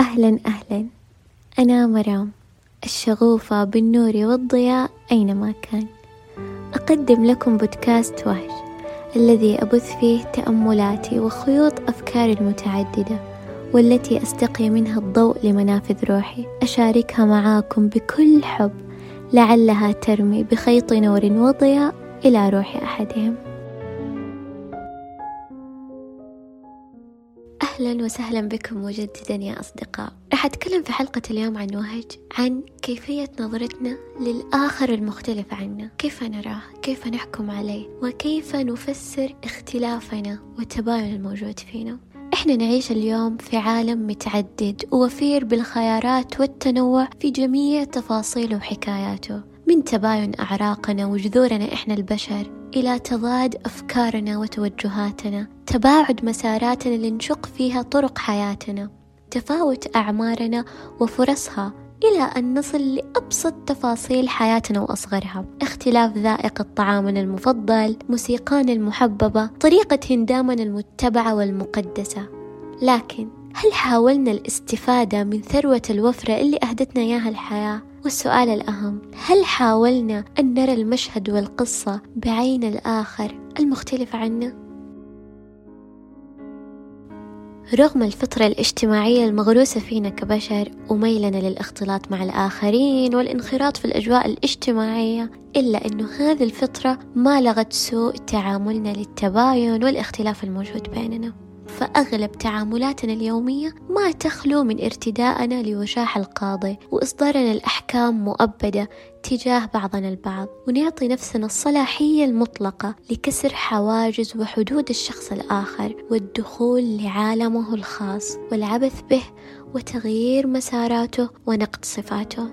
أهلا أهلا. أنا مرام الشغوفة بالنور والضياء أينما كان. أقدم لكم بودكاست وهج الذي أبث فيه تأملاتي وخيوط أفكاري المتعددة والتي أستقي منها الضوء لمنافذ روحي. أشاركها معاكم بكل حب لعلها ترمي بخيط نور وضياء إلى روح أحدهم. أهلا وسهلا بكم مجددا يا أصدقاء. راح أتكلم في حلقة اليوم عن وهج عن كيفية نظرتنا للآخر المختلف عنا. كيف نراه؟ كيف نحكم عليه؟ وكيف نفسر اختلافنا والتباين الموجود فينا؟ إحنا نعيش اليوم في عالم متعدد ووفير بالخيارات والتنوع في جميع تفاصيله وحكاياته. من تباين أعراقنا وجذورنا إحنا البشر إلى تضاد أفكارنا وتوجهاتنا تباعد مساراتنا اللي نشق فيها طرق حياتنا تفاوت أعمارنا وفرصها إلى أن نصل لأبسط تفاصيل حياتنا وأصغرها. اختلاف ذائقة طعامنا المفضل موسيقانا المحببة طريقة هندامنا المتبعة والمقدسة. لكن هل حاولنا الاستفادة من ثروة الوفرة اللي أهدتنا إياها الحياة؟ والسؤال الأهم هل حاولنا أن نرى المشهد والقصة بعين الآخر المختلف عنا؟ رغم الفطرة الاجتماعية المغروسة فينا كبشر وميلنا للاختلاط مع الآخرين والانخراط في الأجواء الاجتماعية إلا أنه هذه الفطرة ما لغت سوء تعاملنا للتباين والاختلاف الموجود بيننا فأغلب تعاملاتنا اليومية ما تخلو من ارتداءنا لوشاح القاضي وإصدارنا الأحكام مؤبدة تجاه بعضنا البعض. ونعطي نفسنا الصلاحية المطلقة لكسر حواجز وحدود الشخص الآخر والدخول لعالمه الخاص والعبث به وتغيير مساراته ونقد صفاته.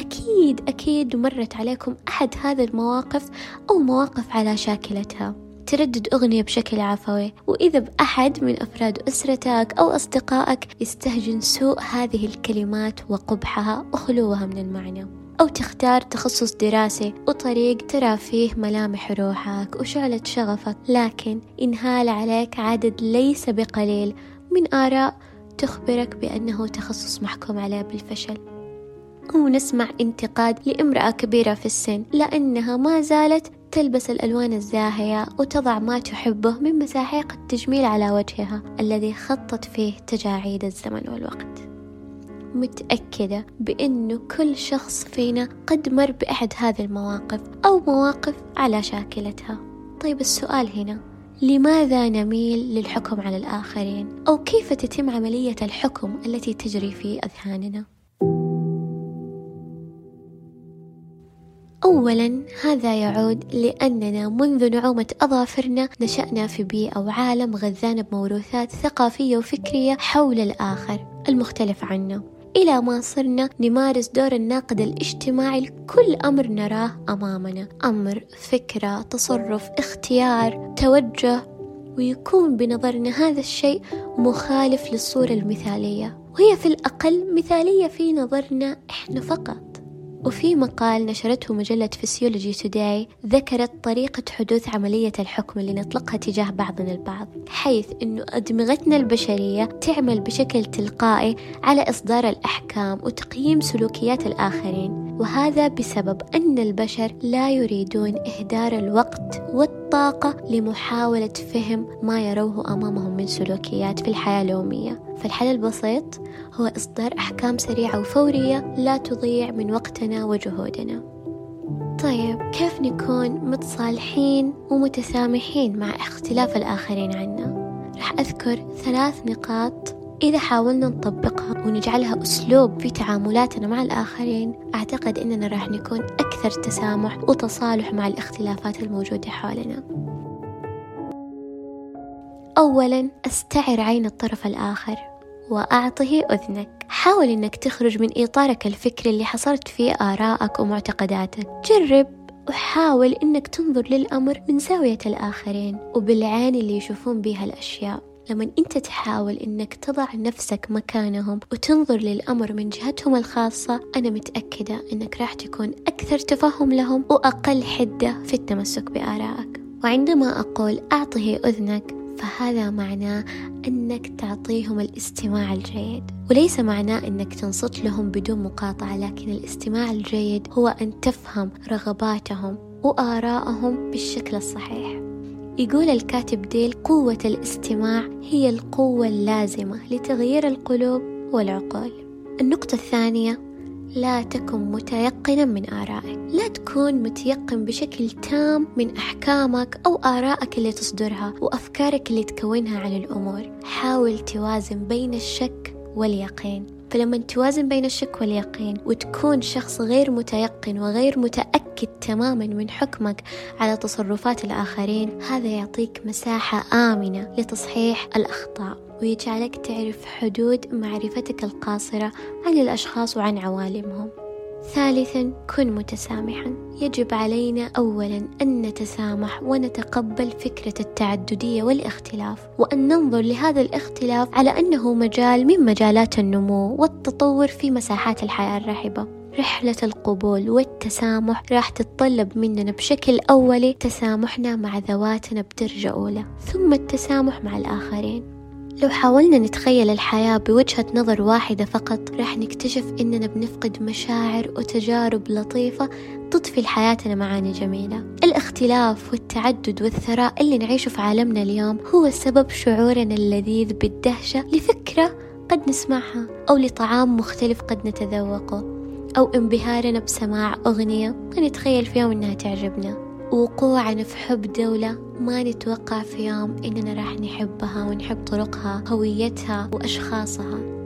أكيد أكيد مرت عليكم أحد هذه المواقف أو مواقف على شاكلتها. تردد أغنية بشكل عفوي. وإذا بأحد من أفراد أسرتك أو أصدقائك يستهجن سوء هذه الكلمات وقبحها وخلوها من المعنى. أو تختار تخصص دراسي وطريق ترى فيه ملامح روحك وشعلة شغفك. لكن إنهال عليك عدد ليس بقليل من آراء تخبرك بأنه تخصص محكوم عليه بالفشل. أو نسمع انتقاد لامرأة كبيرة في السن لأنها ما زالت تلبس الألوان الزاهية وتضع ما تحبه من مساحيق التجميل على وجهها الذي خطت فيه تجاعيد الزمن والوقت متأكدة بأنه كل شخص فينا قد مر بأحد هذه المواقف أو مواقف على شاكلتها طيب السؤال هنا لماذا نميل للحكم على الآخرين؟ أو كيف تتم عملية الحكم التي تجري في أذهاننا؟ أولا هذا يعود لأننا منذ نعومة أظافرنا نشأنا في بيئة وعالم غذانا بموروثات ثقافية وفكرية حول الآخر المختلف عنا. إلى ما صرنا نمارس دور الناقد الاجتماعي لكل أمر نراه أمامنا. أمر فكرة تصرف اختيار توجه ويكون بنظرنا هذا الشيء مخالف للصورة المثالية. وهي في الأقل مثالية في نظرنا إحنا فقط. وفي مقال نشرته مجلة فسيولوجي توداي ذكرت طريقة حدوث عملية الحكم اللي نطلقها تجاه بعضنا البعض حيث أنه أدمغتنا البشرية تعمل بشكل تلقائي على إصدار الأحكام وتقييم سلوكيات الآخرين وهذا بسبب أن البشر لا يريدون إهدار الوقت والطاقة لمحاولة فهم ما يروه أمامهم من سلوكيات في الحياة اليومية فالحل البسيط هو إصدار أحكام سريعة وفورية لا تضيع من وقتنا وجهودنا طيب كيف نكون متصالحين ومتسامحين مع اختلاف الآخرين عنا؟ راح أذكر ثلاث نقاط إذا حاولنا نطبقها ونجعلها أسلوب في تعاملاتنا مع الآخرين أعتقد أننا راح نكون أكثر تسامح وتصالح مع الاختلافات الموجودة حولنا. أولا استعر عين الطرف الآخر وأعطه أذنك. حاول أنك تخرج من إطارك الفكري اللي حصرت فيه آراءك ومعتقداتك. جرب وحاول أنك تنظر للأمر من زاوية الآخرين وبالعين اللي يشوفون بها الأشياء. لما أنت تحاول أنك تضع نفسك مكانهم وتنظر للأمر من جهتهم الخاصة أنا متأكدة أنك راح تكون أكثر تفهم لهم وأقل حدة في التمسك بآرائك. وعندما أقول أعطه أذنك فهذا معناه أنك تعطيهم الاستماع الجيد. وليس معناه أنك تنصت لهم بدون مقاطعة لكن الاستماع الجيد هو أن تفهم رغباتهم وآرائهم بالشكل الصحيح. يقول الكاتب ديل قوة الاستماع هي القوة اللازمة لتغيير القلوب والعقول. النقطة الثانية لا تكن متيقنا من آرائك. لا تكون متيقن بشكل تام من أحكامك أو آرائك اللي تصدرها وأفكارك اللي تكونها عن الأمور. حاول توازن بين الشك واليقين. فلما توازن بين الشك واليقين وتكون شخص غير متيقن وغير متأكد تماما من حكمك على تصرفات الآخرين هذا يعطيك مساحة آمنة لتصحيح الأخطاء ويجعلك تعرف حدود معرفتك القاصرة عن الأشخاص وعن عوالمهم. ثالثا كن متسامحا. يجب علينا اولا أن نتسامح ونتقبل فكرة التعددية والاختلاف وأن ننظر لهذا الاختلاف على أنه مجال من مجالات النمو والتطور في مساحات الحياة الرحبه رحلة القبول والتسامح راح تتطلب مننا بشكل أولي تسامحنا مع ذواتنا بدرجة أولى ثم التسامح مع الآخرين. لو حاولنا نتخيل الحياة بوجهة نظر واحدة فقط راح نكتشف إننا بنفقد مشاعر وتجارب لطيفة تضفي لحياتنا معاني جميلة. الاختلاف والتعدد والثراء اللي نعيشه في عالمنا اليوم هو سبب شعورنا اللذيذ بالدهشة لفكرة قد نسمعها أو لطعام مختلف قد نتذوقه أو انبهارنا بسماع أغنية. نتخيل في يوم إنها تعجبنا. وقوعنا في حب دولة ما نتوقع في يوم إننا راح نحبها ونحب طرقها هويتها وأشخاصها.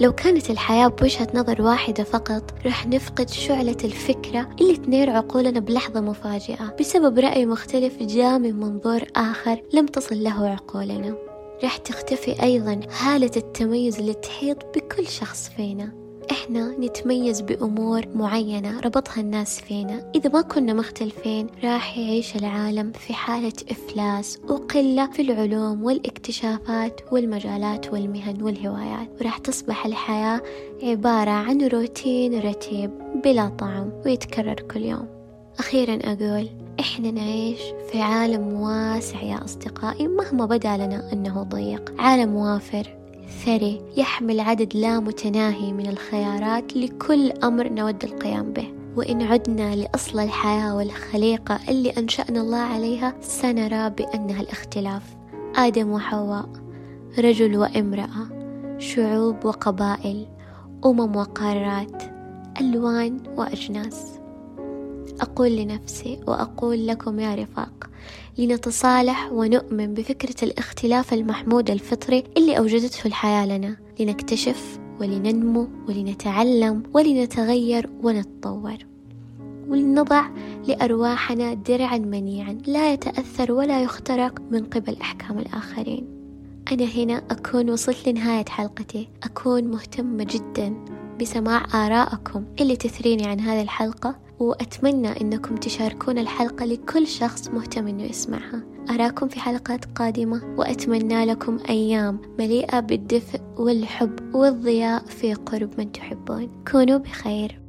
لو كانت الحياة بوجهة نظر واحدة فقط راح نفقد شعلة الفكرة اللي تنير عقولنا بلحظة مفاجئة بسبب رأي مختلف جاء من منظور آخر لم تصل له عقولنا. راح تختفي أيضا هالة التميز اللي تحيط بكل شخص فينا. إحنا نتميز بأمور معينة ربطها الناس فينا. إذا ما كنا مختلفين راح يعيش العالم في حالة إفلاس وقلة في العلوم والاكتشافات والمجالات والمهن والهوايات. وراح تصبح الحياة عبارة عن روتين رتيب بلا طعم ويتكرر كل يوم. أخيرا أقول إحنا نعيش في عالم واسع يا أصدقائي مهما بدأ لنا أنه ضيق. عالم وافر ثري يحمل عدد لا متناهي من الخيارات لكل أمر نود القيام به. وإن عدنا لأصل الحياة والخليقة اللي أنشأنا الله عليها سنرى بأنها الاختلاف. آدم وحواء رجل وامرأة شعوب وقبائل أمم وقارات ألوان وأجناس. أقول لنفسي وأقول لكم يا رفاق لنتصالح ونؤمن بفكرة الاختلاف المحمود الفطري اللي أوجدته الحياة لنا لنكتشف ولننمو ولنتعلم ولنتغير ونتطور. ولنضع لأرواحنا درعا منيعا لا يتأثر ولا يخترق من قبل أحكام الآخرين. أنا هنا أكون وصلت لنهاية حلقتي. أكون مهتمة جدا بسماع آراءكم اللي تثريني عن هذه الحلقة. وأتمنى أنكم تشاركون الحلقة لكل شخص مهتم أنه يسمعها. أراكم في حلقات قادمة وأتمنى لكم أيام مليئة بالدفء والحب والضياء في قرب من تحبون. كونوا بخير.